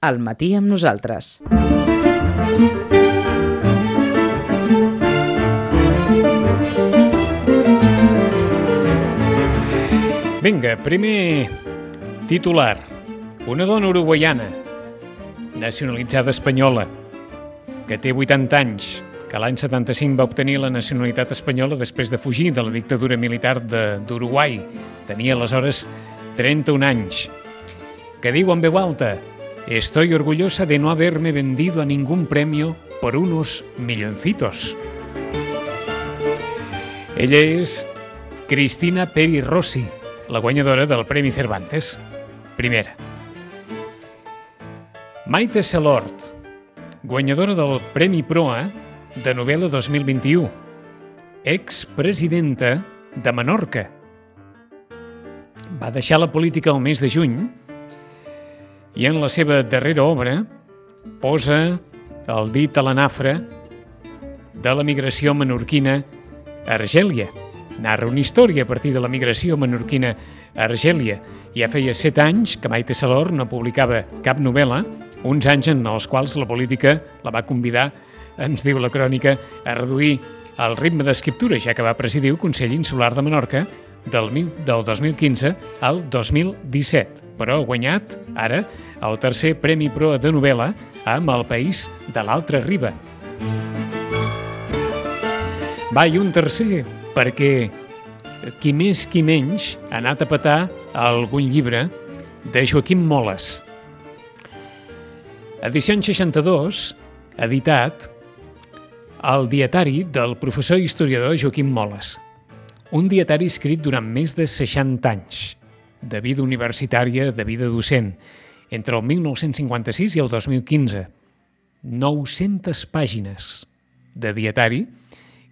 al matí amb nosaltres. Vinga, primer titular. Una dona uruguaiana, nacionalitzada espanyola, que té 80 anys, que l'any 75 va obtenir la nacionalitat espanyola després de fugir de la dictadura militar d'Uruguai. Tenia aleshores 31 anys. Que diu en veu alta Estoy orgullosa de no haberme vendido a ningún premio por unos milloncitos. Ella és Cristina Peri Rossi, la guanyadora del Premi Cervantes. Primera. Maite Celort, guanyadora del Premi Proa de novel·la 2021, expresidenta de Menorca. Va deixar la política el mes de juny i en la seva darrera obra posa el dit a la nafra de la migració menorquina a Argèlia. Narra una història a partir de la migració menorquina a Argèlia. Ja feia set anys que Maite Salor no publicava cap novel·la, uns anys en els quals la política la va convidar, ens diu la crònica, a reduir el ritme d'escriptura, ja que va presidir el Consell Insular de Menorca del 2015 al 2017, però ha guanyat, ara, el tercer Premi Proa de novel·la amb El País de l'Altra Riba. Va, i un tercer, perquè qui més qui menys ha anat a petar algun llibre de Joaquim Moles. Edició 62, editat el dietari del professor historiador Joaquim Moles. Un dietari escrit durant més de 60 anys, de vida universitària, de vida docent, entre el 1956 i el 2015. 900 pàgines de dietari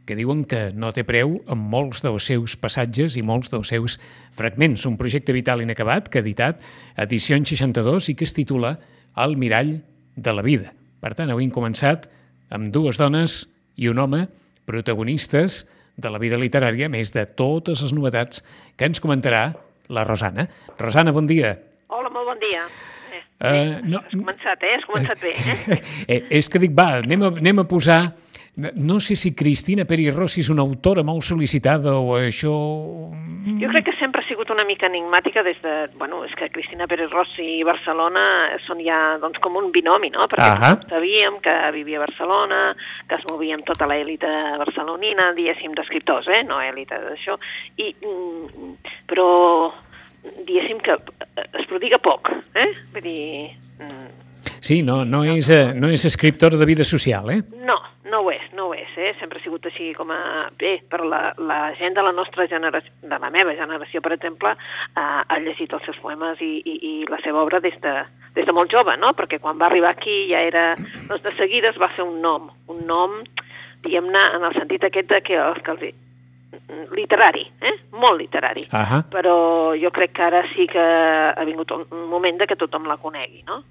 que diuen que no té preu en molts dels seus passatges i molts dels seus fragments. Un projecte vital inacabat que ha editat edició 62 i que es titula El mirall de la vida. Per tant, avui hem començat amb dues dones i un home protagonistes de la vida literària, més de totes les novetats que ens comentarà la Rosana. Rosana, bon dia. Hola, molt bon dia. Uh, no, Has començat, eh? Has començat bé, eh? eh, és que dic, va, anem a, anem a posar... No sé si Cristina Peri Rossi és una autora molt sol·licitada o això... Jo crec que sempre ha sigut una mica enigmàtica des de... Bueno, és que Cristina Pérez Rossi i Barcelona són ja doncs, com un binomi, no? Perquè Ahà. sabíem que vivia a Barcelona, que es movia amb tota l'èlita barcelonina, diguéssim, d'escriptors, eh? No èlita d'això. I, mm, però, diguéssim que es prodiga poc, eh? Vull dir... Sí, no, no, és, eh, no és escriptora de vida social, eh? No, no ho és, no ho és, eh? Sempre ha sigut així com a... Bé, per la, la gent de la nostra generació, de la meva generació, per exemple, eh, ha llegit els seus poemes i, i, i la seva obra des de, des de molt jove, no? Perquè quan va arribar aquí ja era... Doncs de seguida es va fer un nom, un nom, diguem-ne, en el sentit aquest de que, els que els, literari, eh? molt literari. Ahà. Però jo crec que ara sí que ha vingut un moment de que tothom la conegui, no?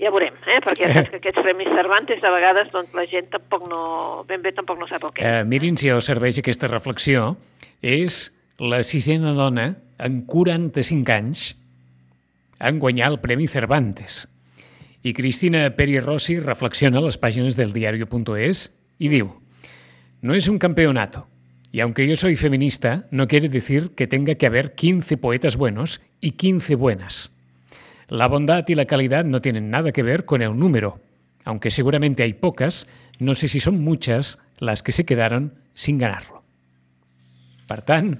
Ja veurem, eh? perquè ja saps que aquests premis Cervantes de vegades doncs, la gent tampoc no, ben bé tampoc no sap el és. Eh, mirin si us serveix aquesta reflexió. És la sisena dona en 45 anys en guanyar el Premi Cervantes. I Cristina Peri Rossi reflexiona a les pàgines del diario.es y diu No es un campeonato, y aunque yo soy feminista, no quiere decir que tenga que haber 15 poetas buenos y 15 buenas. La bondad y la calidad no tienen nada que ver con el número. Aunque seguramente hay pocas, no sé si son muchas las que se quedaron sin ganarlo. Per tant,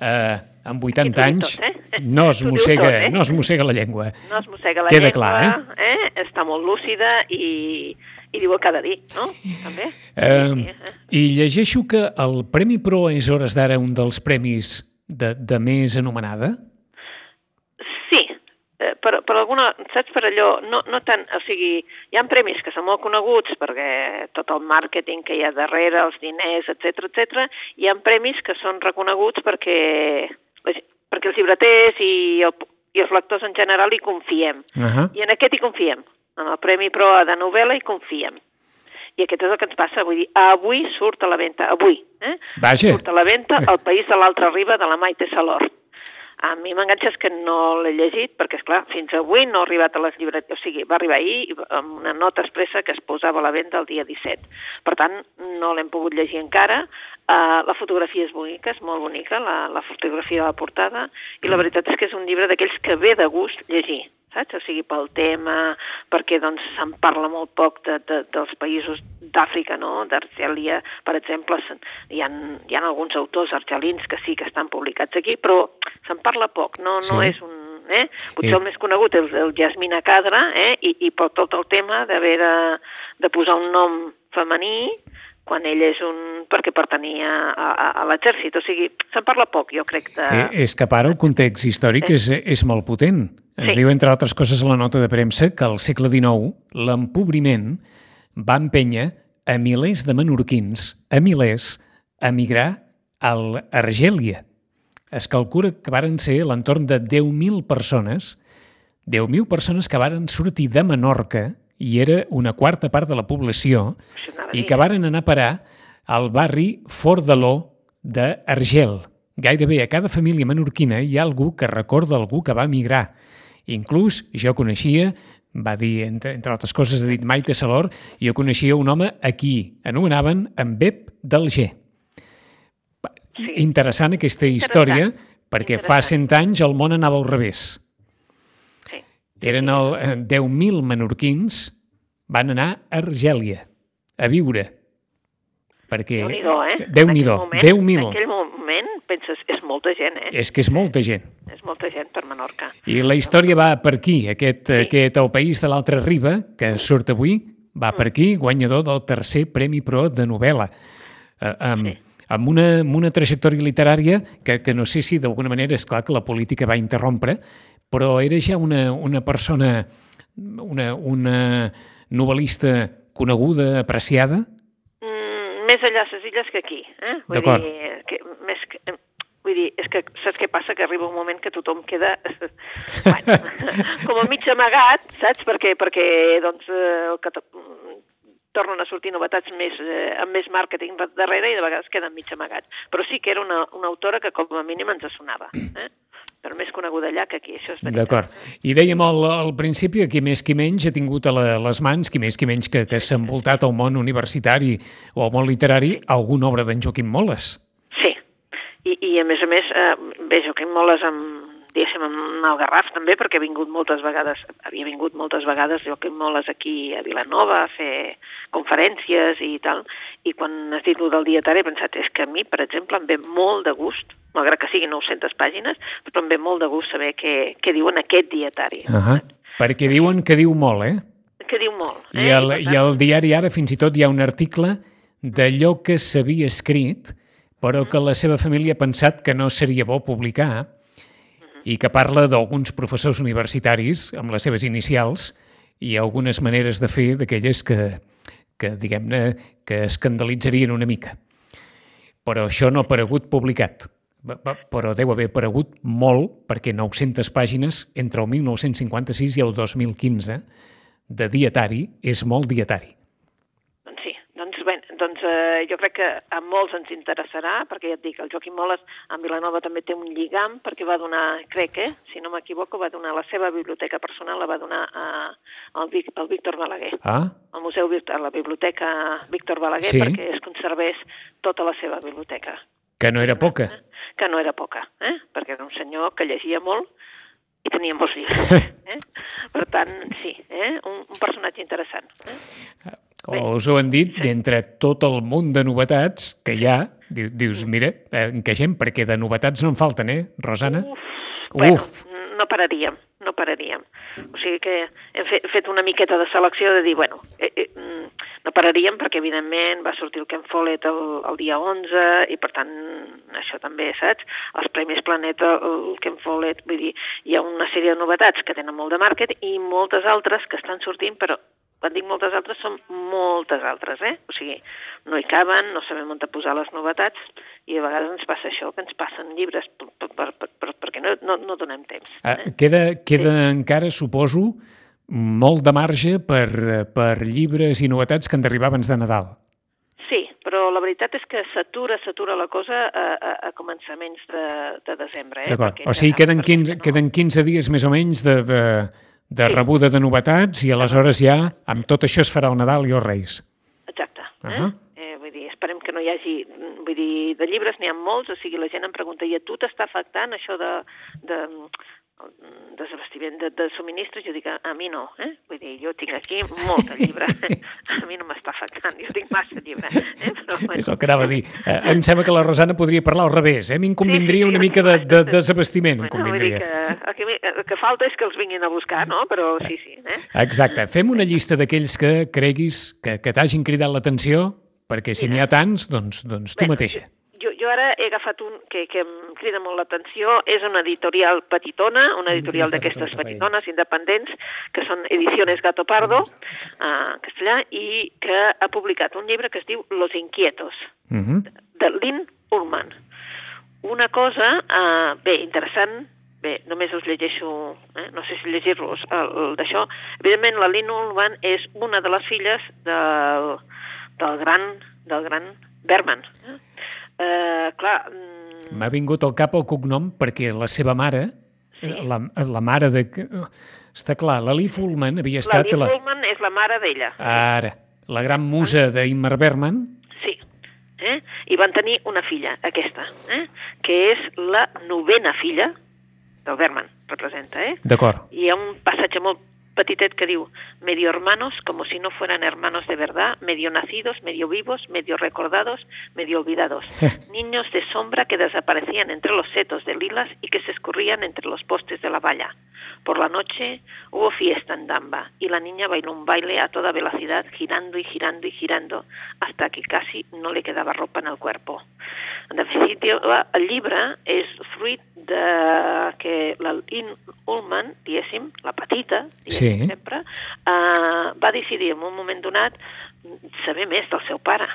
eh, amb 80 Aquí t'ho dic anys tot, eh? no, es mossega, tot, eh? no es mossega la llengua. No es mossega la Queda llengua, clar, eh? Està molt lúcida i, i diu el que ha de dir, no? També. Eh, eh? I llegeixo que el Premi Pro és hores d'ara un dels premis de, de més anomenada. Per, per alguna, saps, per allò, no, no tant, o sigui, hi ha premis que són molt coneguts perquè tot el màrqueting que hi ha darrere, els diners, etc etc. hi ha premis que són reconeguts perquè, perquè els llibreters i, el, i els lectors en general hi confiem. Uh -huh. I en aquest hi confiem. En el Premi Proa de novel·la hi confiem. I aquest és el que ens passa. Vull dir, avui surt a la venda, avui, eh? Vaja. Surt a la venda El país de l'altra riba de la Maite Salor. A mi m'enganxa que no l'he llegit, perquè, és clar, fins avui no ha arribat a les llibreries, o sigui, va arribar ahir amb una nota expressa que es posava a la venda el dia 17. Per tant, no l'hem pogut llegir encara. Uh, la fotografia és bonica, és molt bonica, la, la fotografia de la portada, i la veritat és que és un llibre d'aquells que ve de gust llegir saps? O sigui, pel tema, perquè doncs se'n parla molt poc de, de, dels països d'Àfrica, no? D'Argèlia, per exemple, hi ha, hi ha alguns autors argelins que sí que estan publicats aquí, però se'n parla poc, no, no sí. és un... Eh? Potser eh. el més conegut és el Jasmina Cadra, eh? I, i per tot el tema d'haver de, de posar un nom femení, quan ell és un... perquè pertanyia a, a, a l'exèrcit. O sigui, se'n parla poc, jo crec. De... Eh, és que ara el context històric sí. és, és molt potent. Ens sí. diu, entre altres coses, a la nota de premsa que al segle XIX l'empobriment va empènyer a milers de menorquins, a milers, a migrar a l'Argèlia. Es calcula que varen ser l'entorn de 10.000 persones, 10.000 persones que varen sortir de Menorca i era una quarta part de la població, i que varen anar a parar al barri Fort de l'O d'Argel. Gairebé a cada família menorquina hi ha algú que recorda algú que va migrar. Inclús jo coneixia, va dir, entre, entre altres coses, ha dit Maite Salor, jo coneixia un home aquí, anomenaven en Bep del G. Sí. Interessant aquesta història, Interessant. perquè Interessant. fa cent anys el món anava al revés eren el, eh, 10.000 menorquins van anar a Argèlia a viure. Perquè... Déu-n'hi-do, eh? Déu-n'hi-do, 10.000. En aquell moment, penses, és molta gent, eh? És que és molta gent. És molta gent per Menorca. I la història va per aquí, aquest, sí. aquest El País de l'Altra Riba, que surt avui, va per aquí, guanyador del tercer Premi Pro de novel·la. Eh, amb, sí amb una, amb una trajectòria literària que, que no sé si d'alguna manera, és clar que la política va interrompre, però era ja una, una persona, una, una novel·lista coneguda, apreciada? Mm, més allà a les illes que aquí. Eh? D'acord. Que, més que, vull dir, és que saps què passa? Que arriba un moment que tothom queda bueno, com a mig amagat, saps? Perquè, perquè doncs, eh, que tornen a sortir novetats més, eh, amb més màrqueting darrere i de vegades queden mig amagats. Però sí que era una, una autora que com a mínim ens sonava. Eh? Però més coneguda allà que aquí, això és veritat. D'acord. I dèiem al, al principi que qui més qui menys ha tingut a la, les mans, qui més qui menys que, que s'ha envoltat al món universitari o al món literari, alguna obra d'en Joaquim Moles. Sí, i, i a més a més, eh, bé, Joaquim Moles amb, diguéssim, amb el Garraf també, perquè ha vingut moltes vegades, havia vingut moltes vegades Joaquim Moles aquí a Vilanova a fer conferències i tal, i quan has dit del dietari he pensat, és que a mi, per exemple, em ve molt de gust, malgrat que siguin 900 pàgines, però em ve molt de gust saber què, què diuen aquest dietari. Uh -huh. Perquè diuen que diu molt, eh? Que diu molt. Eh? I, el, I, tant... I al diari ara fins i tot hi ha un article d'allò que s'havia escrit, però que la seva família ha pensat que no seria bo publicar, i que parla d'alguns professors universitaris amb les seves inicials i algunes maneres de fer d'aquelles que, que diguem-ne, que escandalitzarien una mica. Però això no ha aparegut publicat, però deu haver aparegut molt, perquè 900 pàgines entre el 1956 i el 2015 de dietari és molt dietari doncs eh, jo crec que a molts ens interessarà, perquè ja et dic, el Joaquim Moles en Vilanova també té un lligam, perquè va donar, crec, eh, si no m'equivoco, va donar la seva biblioteca personal, la va donar a, al, al Víctor Balaguer. Ah? Al Museu, a la Biblioteca Víctor Balaguer, sí? perquè es conservés tota la seva biblioteca. Que no era poca. Que no era poca, eh? perquè era un senyor que llegia molt i tenia molts llibres. Eh? Per tant, sí, eh? un, un personatge interessant. Eh? o us ho han dit, sí. d'entre tot el munt de novetats que hi ha, dius, mira, eh, encaixem, perquè de novetats no en falten, eh, Rosana? Uf! Uf. Bueno, no pararíem, no pararíem. O sigui que hem fet, fet una miqueta de selecció de dir, bueno, eh, eh, mm, no pararíem perquè, evidentment, va sortir el Ken Follett el, el dia 11 i, per tant, això també, saps? Els Premis Planeta, el Ken Follett, vull dir, hi ha una sèrie de novetats que tenen molt de màrquet i moltes altres que estan sortint, però quan dic moltes altres, són moltes altres, eh? O sigui, no hi caben, no sabem on posar les novetats, i a vegades ens passa això, que ens passen llibres per, per, per, per, perquè no, no, no donem temps. Ah, eh? Ah, queda queda sí. encara, suposo, molt de marge per, per llibres i novetats que han d'arribar abans de Nadal. Sí, però la veritat és que s'atura, s'atura la cosa a, a, a començaments de, de desembre. Eh? D'acord, o sigui, queden saps 15, que no. queden 15 dies més o menys de, de, de Sí. rebuda de novetats i aleshores ja amb tot això es farà el Nadal i els Reis. Exacte. Eh? Ahà. eh, vull dir, esperem que no hi hagi... Vull dir, de llibres n'hi ha molts, o sigui, la gent em pregunta, i a tu t'està afectant això de, de desabastiment de, de subministres? Jo dic, a, a mi no, eh? Vull dir, jo tinc aquí molt de llibre. a mi no m'està afectant, jo tinc massa llibre. Eh? Però, bueno, És el que anava a dir. Eh, em sembla que la Rosana podria parlar al revés, eh? A mi em convindria Sí, sí, sí. una mica de, de desabastiment, em Bueno, vull dir convindria. que, el, que, el que falta és que els vinguin a buscar, no? Però sí, sí. Eh? Exacte. Fem una llista d'aquells que creguis que, que t'hagin cridat l'atenció, perquè si n'hi ha tants, doncs, doncs tu Bé, mateixa. Jo, jo ara he agafat un que, que em crida molt l'atenció, és una editorial petitona, una editorial Aquesta d'aquestes petitones independents, que són Ediciones Gato Pardo, en castellà, i que ha publicat un llibre que es diu Los Inquietos, Uh -huh. de Lynn Ullman. Una cosa, eh, bé, interessant, bé, només us llegeixo, eh, no sé si el d'això. Evidentment, la Lynn Ullman és una de les filles del, del gran, del gran Berman. Eh? Eh, clar, mm, M'ha vingut al cap el cognom perquè la seva mare, Sí. la, la mare de... Està clar, la Lee Fullman havia la estat la, Ullman és la mare d'ella. ara, la gran musa d'Ingmar Bergman. Sí. Eh? I van tenir una filla, aquesta, eh? que és la novena filla del Berman, representa, eh? D'acord. Y hay un pasaje muy petitet que diu medio hermanos como si no fueran hermanos de verdad, medio nacidos, medio vivos, medio recordados, medio olvidados. Niños de sombra que desaparecían entre los setos de lilas y que se escurrían entre los postes de la valla. Por la noche hubo fiesta en Damba y la niña bailó un baile a toda velocidad, girando y girando y girando, hasta que casi no le quedaba ropa en el cuerpo. En definitiva, el llibre és fruit de que la Lynn Ullman, diguéssim, la petita, diguéssim, Sí. Sempre, eh, va decidir en un moment donat saber més del seu pare.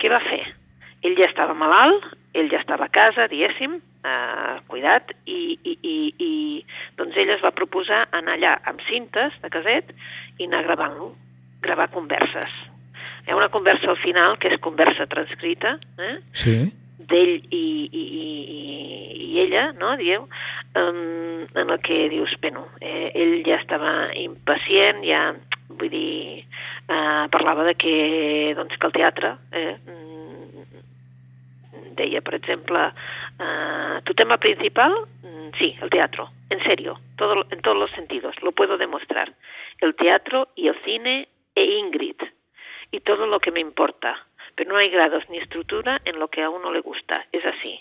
Què va fer? Ell ja estava malalt, ell ja estava a casa, diguéssim, eh, cuidat, i, i, i, i doncs ella es va proposar anar allà amb cintes de caset i anar gravant-lo, gravar converses. Hi ha una conversa al final, que és conversa transcrita, eh? Sí. d'ell i, i, i, i ella, no, dieu, um, en el que dius, bueno, eh, ell ja estava impacient, ja, vull dir, eh, parlava de que, doncs, que el teatre, eh, mm, deia, per exemple, eh, tu tema principal, Mm, sí, el teatro, en serio, todo, en todos los sentidos, lo puedo demostrar. El teatro y el cine e Ingrid, y todo lo que me importa, pero no hay grados ni estructura en lo que a uno le gusta, es así.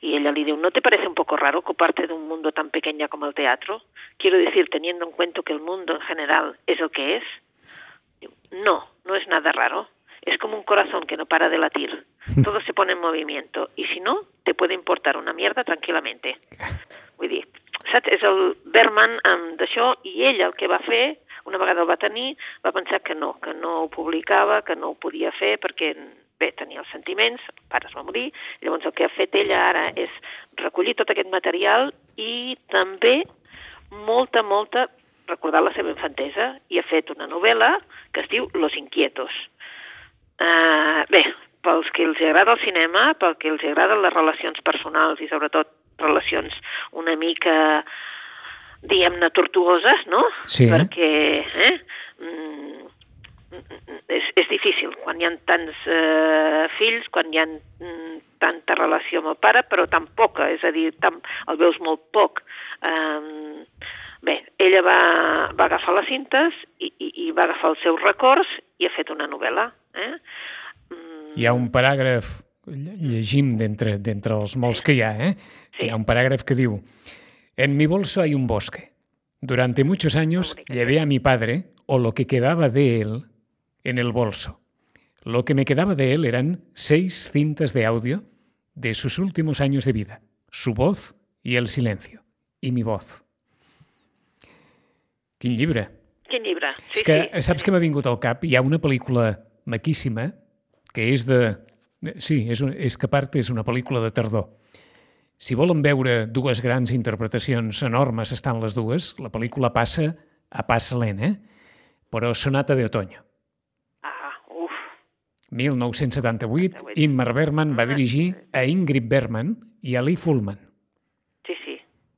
Y ella le dijo, ¿no te parece un poco raro ocuparte de un mundo tan pequeño como el teatro? Quiero decir, teniendo en cuenta que el mundo en general es el que es. No, no es nada raro. Es como un corazón que no para de latir. Todo se pone en movimiento. Y si no, te puede importar una mierda tranquil·lament. Vull dir, saps? És el Berman amb d'això i ell el que va fer, una vegada el va tenir, va pensar que no, que no ho publicava, que no ho podia fer perquè bé, tenia els sentiments, el pare es va morir, llavors el que ha fet ella ara és recollir tot aquest material i també molta, molta recordar la seva infantesa i ha fet una novel·la que es diu Los Inquietos. Uh, bé, pels que els agrada el cinema, pel que els agraden les relacions personals i sobretot relacions una mica, diguem-ne, tortuoses, no? Sí. Perquè eh, mm, difícil quan hi ha tants eh, fills, quan hi ha mm, tanta relació amb el pare, però tan poca, és a dir, tan, el veus molt poc. Um, bé, ella va, va agafar les cintes i, i, i va agafar els seus records i ha fet una novel·la. Eh? Mm, Hi ha un paràgraf, lle- llegim d'entre els molts que hi ha, eh? Sí. Hi ha un paràgraf que diu En mi bolso hay un bosque. Durante muchos años llevé a mi padre, o lo que quedaba de él, en el bolso. Lo que me quedaba de él eran seis cintas de audio de sus últimos años de vida, su voz y el silencio, y mi voz. Quin llibre! Quin llibre? Sí, és que sí. saps que m'ha vingut al cap? Hi ha una pel·lícula maquíssima que és de... Sí, és, un, és que a part és una pel·lícula de tardor. Si volen veure dues grans interpretacions enormes, estan les dues, la pel·lícula passa a pas lent, eh? Però Sonata de Otoño. Ah, uf. 1978, Ingmar Bergman va dirigir a Ingrid Bergman i a Lee Fullman. Sí, sí,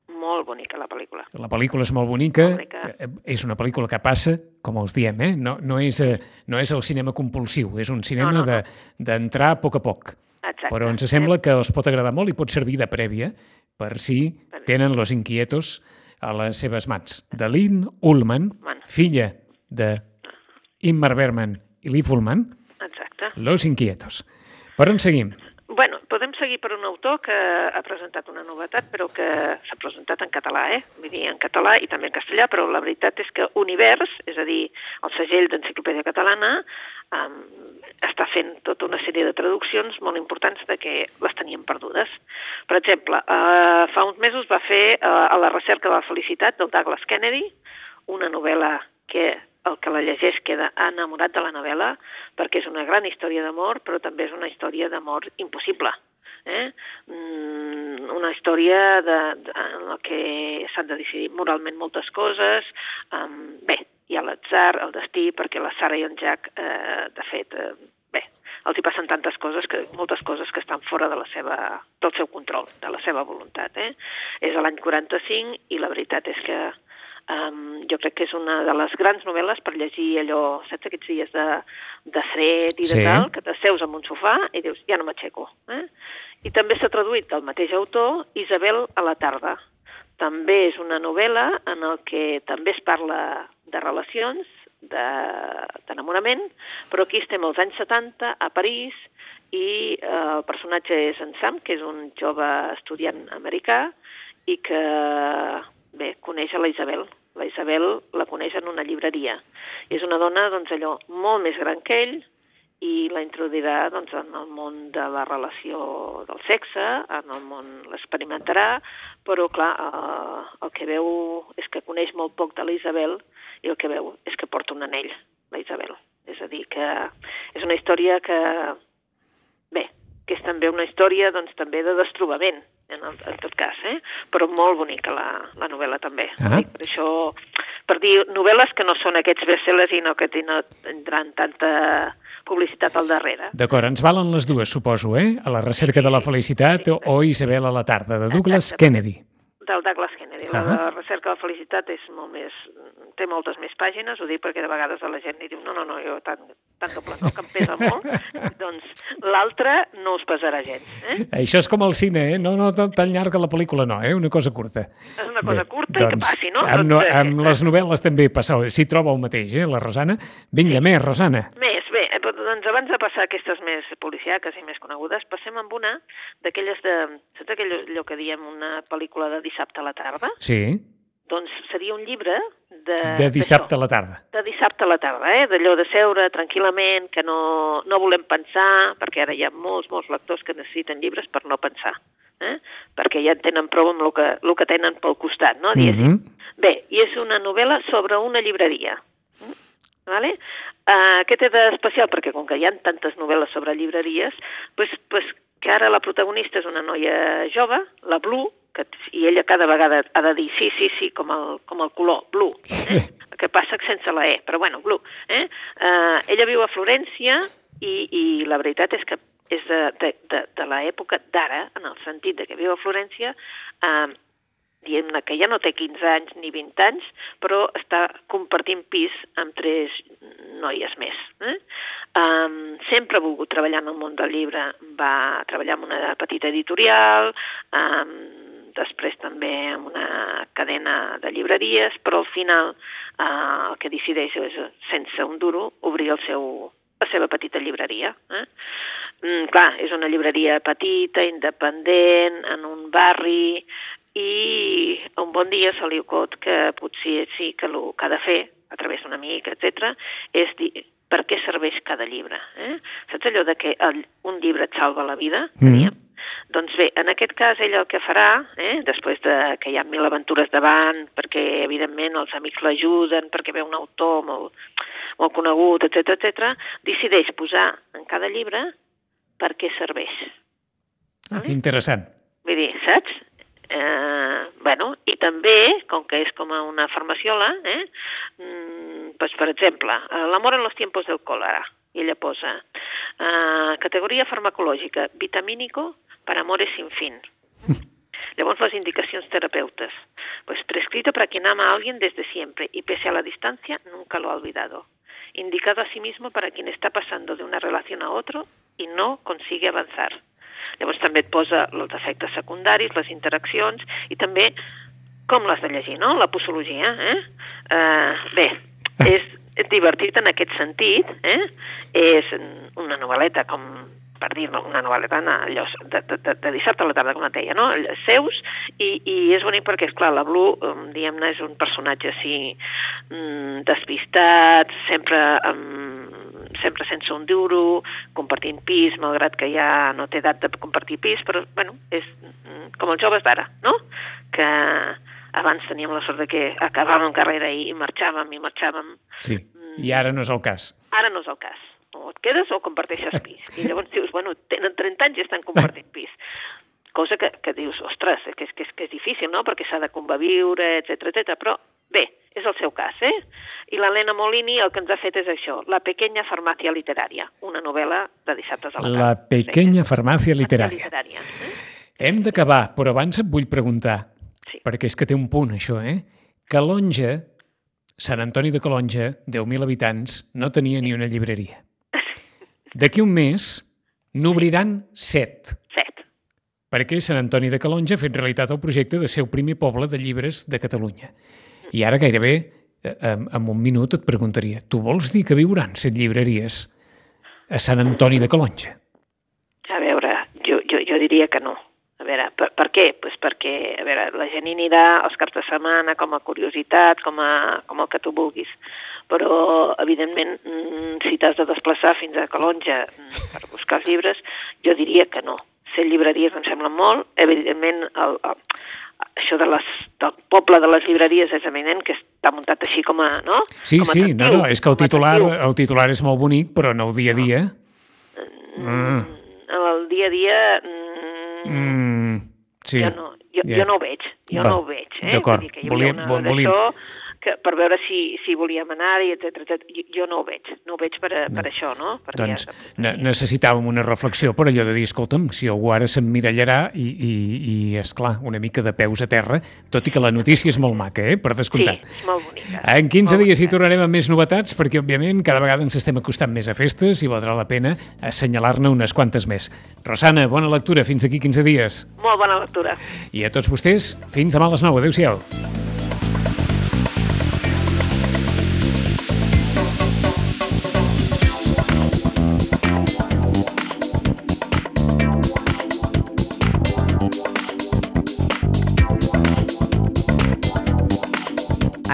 molt bonica la pel·lícula. La pel·lícula és molt bonica, Molt bonica. eh, és una pel·lícula que passa, com els diem, eh? no, no, és, eh, no és el cinema compulsiu, és un cinema No, no, no. de- d'entrar a poc a poc. Exacte. Però ens sembla que els pot agradar molt i pot servir de prèvia per si tenen los inquietos a les seves mans. De Lynn Ullman, Man. filla de Ingmar Bergman i Lee Fullman, Exacte. Los inquietos. Per on seguim? Bueno, podem seguir per un autor que ha presentat una novetat, però que s'ha presentat en català, eh? Vull dir, en català i també en castellà, però la veritat és que Univers, és a dir, el segell d'Enciclopèdia Catalana, um, està fent tota una sèrie de traduccions molt importants de que les teníem perdudes. Per exemple, uh, fa uns mesos va fer uh, A la recerca de la felicitat del Douglas Kennedy, una novel·la que el que la llegeix queda enamorat de la novel·la perquè és una gran història d'amor, però també és una història d'amor impossible. Eh? Mm, una història de, de, en la que s'han de decidir moralment moltes coses. Um, bé, hi ha l'atzar, el destí, perquè la Sara i en Jack, eh, de fet, eh, bé, els hi passen tantes coses, que moltes coses que estan fora de la seva, del seu control, de la seva voluntat. Eh? És l'any 45 i la veritat és que Um, jo crec que és una de les grans novel·les per llegir allò, saps, aquests dies de, de fred i de Sí. tal, que t'asseus en un sofà i dius, ja no m'aixeco. Eh? I també s'ha traduït del mateix autor, Isabel a la tarda. També és una novel·la en el que també es parla de relacions, de- d'enamorament, però aquí estem als anys 70, a París, i eh, el personatge és en Sam, que és un jove estudiant americà, i que, bé, coneix la Isabel. La Isabel la coneix en una llibreria. I és una dona, doncs, allò, molt més gran que ell, i la introduirà doncs, en el món de la relació del sexe, en el món l'experimentarà, però clar, eh, el que veu és que coneix molt poc de la Isabel i el que veu és que porta un anell, la Isabel. És a dir, que és una història que, bé, que és també una història doncs, també de destrobament, en, el, en tot cas, eh? però molt bonica la, la novel·la també. Ah. Dic, Per això, per dir novel·les que no són aquests bestsellers i no que tenen, tindran tanta publicitat al darrere. D'acord, ens valen les dues, suposo, eh? A la recerca de la felicitat o Isabel a la tarda, de Douglas Exacte. Kennedy. Del Douglas Kennedy. La Ahà. de recerca de la felicitat és molt més... té moltes més pàgines, ho dic perquè de vegades a la gent li diu no, no, no, jo tan, tan doble no, que em pesa molt, doncs l'altra no us pesarà gens. Eh? Això és com el cine, eh? No, no, tan tan llarga la pel·lícula no, eh? Una cosa curta. És una cosa curta i que passi, no? Amb, no, Doncs, eh, amb les novel·les també passa, s'hi troba el mateix, eh? La Rosana. Vinga, més, Rosana. Més, bé, eh, però, doncs abans de passar aquestes més policiaques i més conegudes, passem amb una d'aquelles de... Saps aquell, allò que diem una pel·lícula de dissabte a la tarda? Sí, Doncs seria un llibre de... de dissabte a la tarda. De dissabte a la tarda, eh? D'allò de seure tranquil·lament, que no, no volem pensar, perquè ara hi ha molts, molts lectors que necessiten llibres per no pensar, eh? Perquè ja en tenen prou amb el que, el que tenen pel costat, no? Diguéssim. Mhm. Bé, i és una novel·la sobre una llibreria. Vale? Uh, què té d'especial? Perquè com que hi ha tantes novel·les sobre llibreries, pues, pues, que ara la protagonista és una noia jove, la Blue, que, i ella cada vegada ha de dir sí, sí, sí, com el, com el color, Blue. Eh? que passa sense la E, però bueno, Blue. Eh? Uh, ella viu a Florència i, i la veritat és que és de, de, de, de l'època d'ara, en el sentit de que viu a Florència, uh, diguem-ne que ja no té 15 anys ni 20 anys, però està compartint pis amb tres noies més. Eh? Um, sempre ha volgut treballar en el món del llibre, va treballar en una petita editorial, um, després també en una cadena de llibreries, però al final uh, el que decideix és, sense un duro, obrir el seu, la seva petita llibreria. Eh? Mm, clar, és una llibreria petita, independent, en un barri, i un bon dia se li ocot que potser sí que el que ha de fer, a través d'un amic, etc, és dir per què serveix cada llibre. Eh? Saps allò de que el, un llibre et salva la vida? Mm. Doncs bé, en aquest cas ell el que farà, eh, després de que hi ha mil aventures davant, perquè evidentment els amics l'ajuden, perquè ve un autor molt, molt conegut, etc etc, decideix posar en cada llibre per què serveix. Ah, que interessant. Vull dir, saps? Eh, bueno, i també, com que és com una farmaciola, eh, mm, pues, per exemple, eh, l'amor en los tiempos del cólera, i ella posa Uh, categoria farmacològica, vitamínico para amores sin fin. Llavors, les indicacions terapeutes. Pues prescrito para quien ama a alguien desde siempre y pese a la distancia nunca lo ha olvidado. Indicado a sí mismo para quien está pasando de una relación a otro y no consigue avanzar. Llavors també et posa els efectes secundaris, les interaccions i també com l'has de llegir, no? La posologia, eh? Uh, bé, és, és divertit en aquest sentit, eh? És una novel·leta com per dir una novel·leta allò, de, de, de, de dissabte a la tarda, com et deia, no? seus, i, i és bonic perquè, és clar la Blue, diguem-ne, és un personatge així mm, despistat, sempre amb, sempre sense un duro, compartint pis, malgrat que ja no té edat de compartir pis, però, bueno, és mm, com els joves d'ara, no? Que abans teníem la sort de que acabàvem carrera i marxàvem i marxàvem. Sí, i ara no és el cas. Ara no és el cas. O et quedes o comparteixes pis. I llavors dius, bueno, tenen 30 anys i estan compartint pis. Cosa que, que dius, ostres, que és, que és, que és difícil, no?, perquè s'ha de conviure, etc etc. però bé, és el seu cas, eh? I l'Helena Molini el que ens ha fet és això, La pequeña farmàcia literària, una novel·la de dissabtes a la tarda. La pequeña farmàcia literària. literària eh? Hem d'acabar, però abans et vull preguntar, sí. perquè és que té un punt, això, eh? Calonja, Sant Antoni de Calonja, 10.000 habitants, no tenia ni una llibreria. D'aquí un mes n'obriran set. Set. Perquè Sant Antoni de Calonja ha fet realitat el projecte de ser el primer poble de llibres de Catalunya. I ara gairebé, eh, en, un minut, et preguntaria, tu vols dir que viuran set llibreries a Sant Antoni de Calonja? A veure, jo, jo, jo diria que no. A veure, per, per què? Pues perquè a veure, la gent hi anirà els caps de setmana com a curiositat, com, a, com el que tu vulguis. Però, evidentment, mm, si t'has de desplaçar fins a Calonja mm, per buscar els llibres, jo diria que no. Ser llibreries em sembla molt. Evidentment, el, el, això de les, del poble de les llibreries és evident que està muntat així com a... No? Sí, com a sí, atractiu, no, no, és que el titular, el titular és molt bonic, però no el dia a dia. Mm, mm. El dia a dia... Mm, mm, sí. Jo no, jo, yeah. jo no ho veig, jo Va, no ho veig. Eh? D'acord, volíem, volíem, que, per veure si, si volíem anar i etc. Jo, no ho veig, no ho veig per, no. per això, no? Per doncs ne necessitàvem una reflexió per allò de dir, escolta'm, si algú ara s'emmirallarà i, i, i, és clar una mica de peus a terra, tot i que la notícia és molt maca, eh? per descomptat. Sí, molt bonica. En 15 molt dies hi tornarem amb més novetats, perquè, òbviament, cada vegada ens estem acostant més a festes i valdrà la pena assenyalar-ne unes quantes més. Rosana, bona lectura, fins aquí 15 dies. Molt bona lectura. I a tots vostès, fins demà a les 9. Adéu-siau.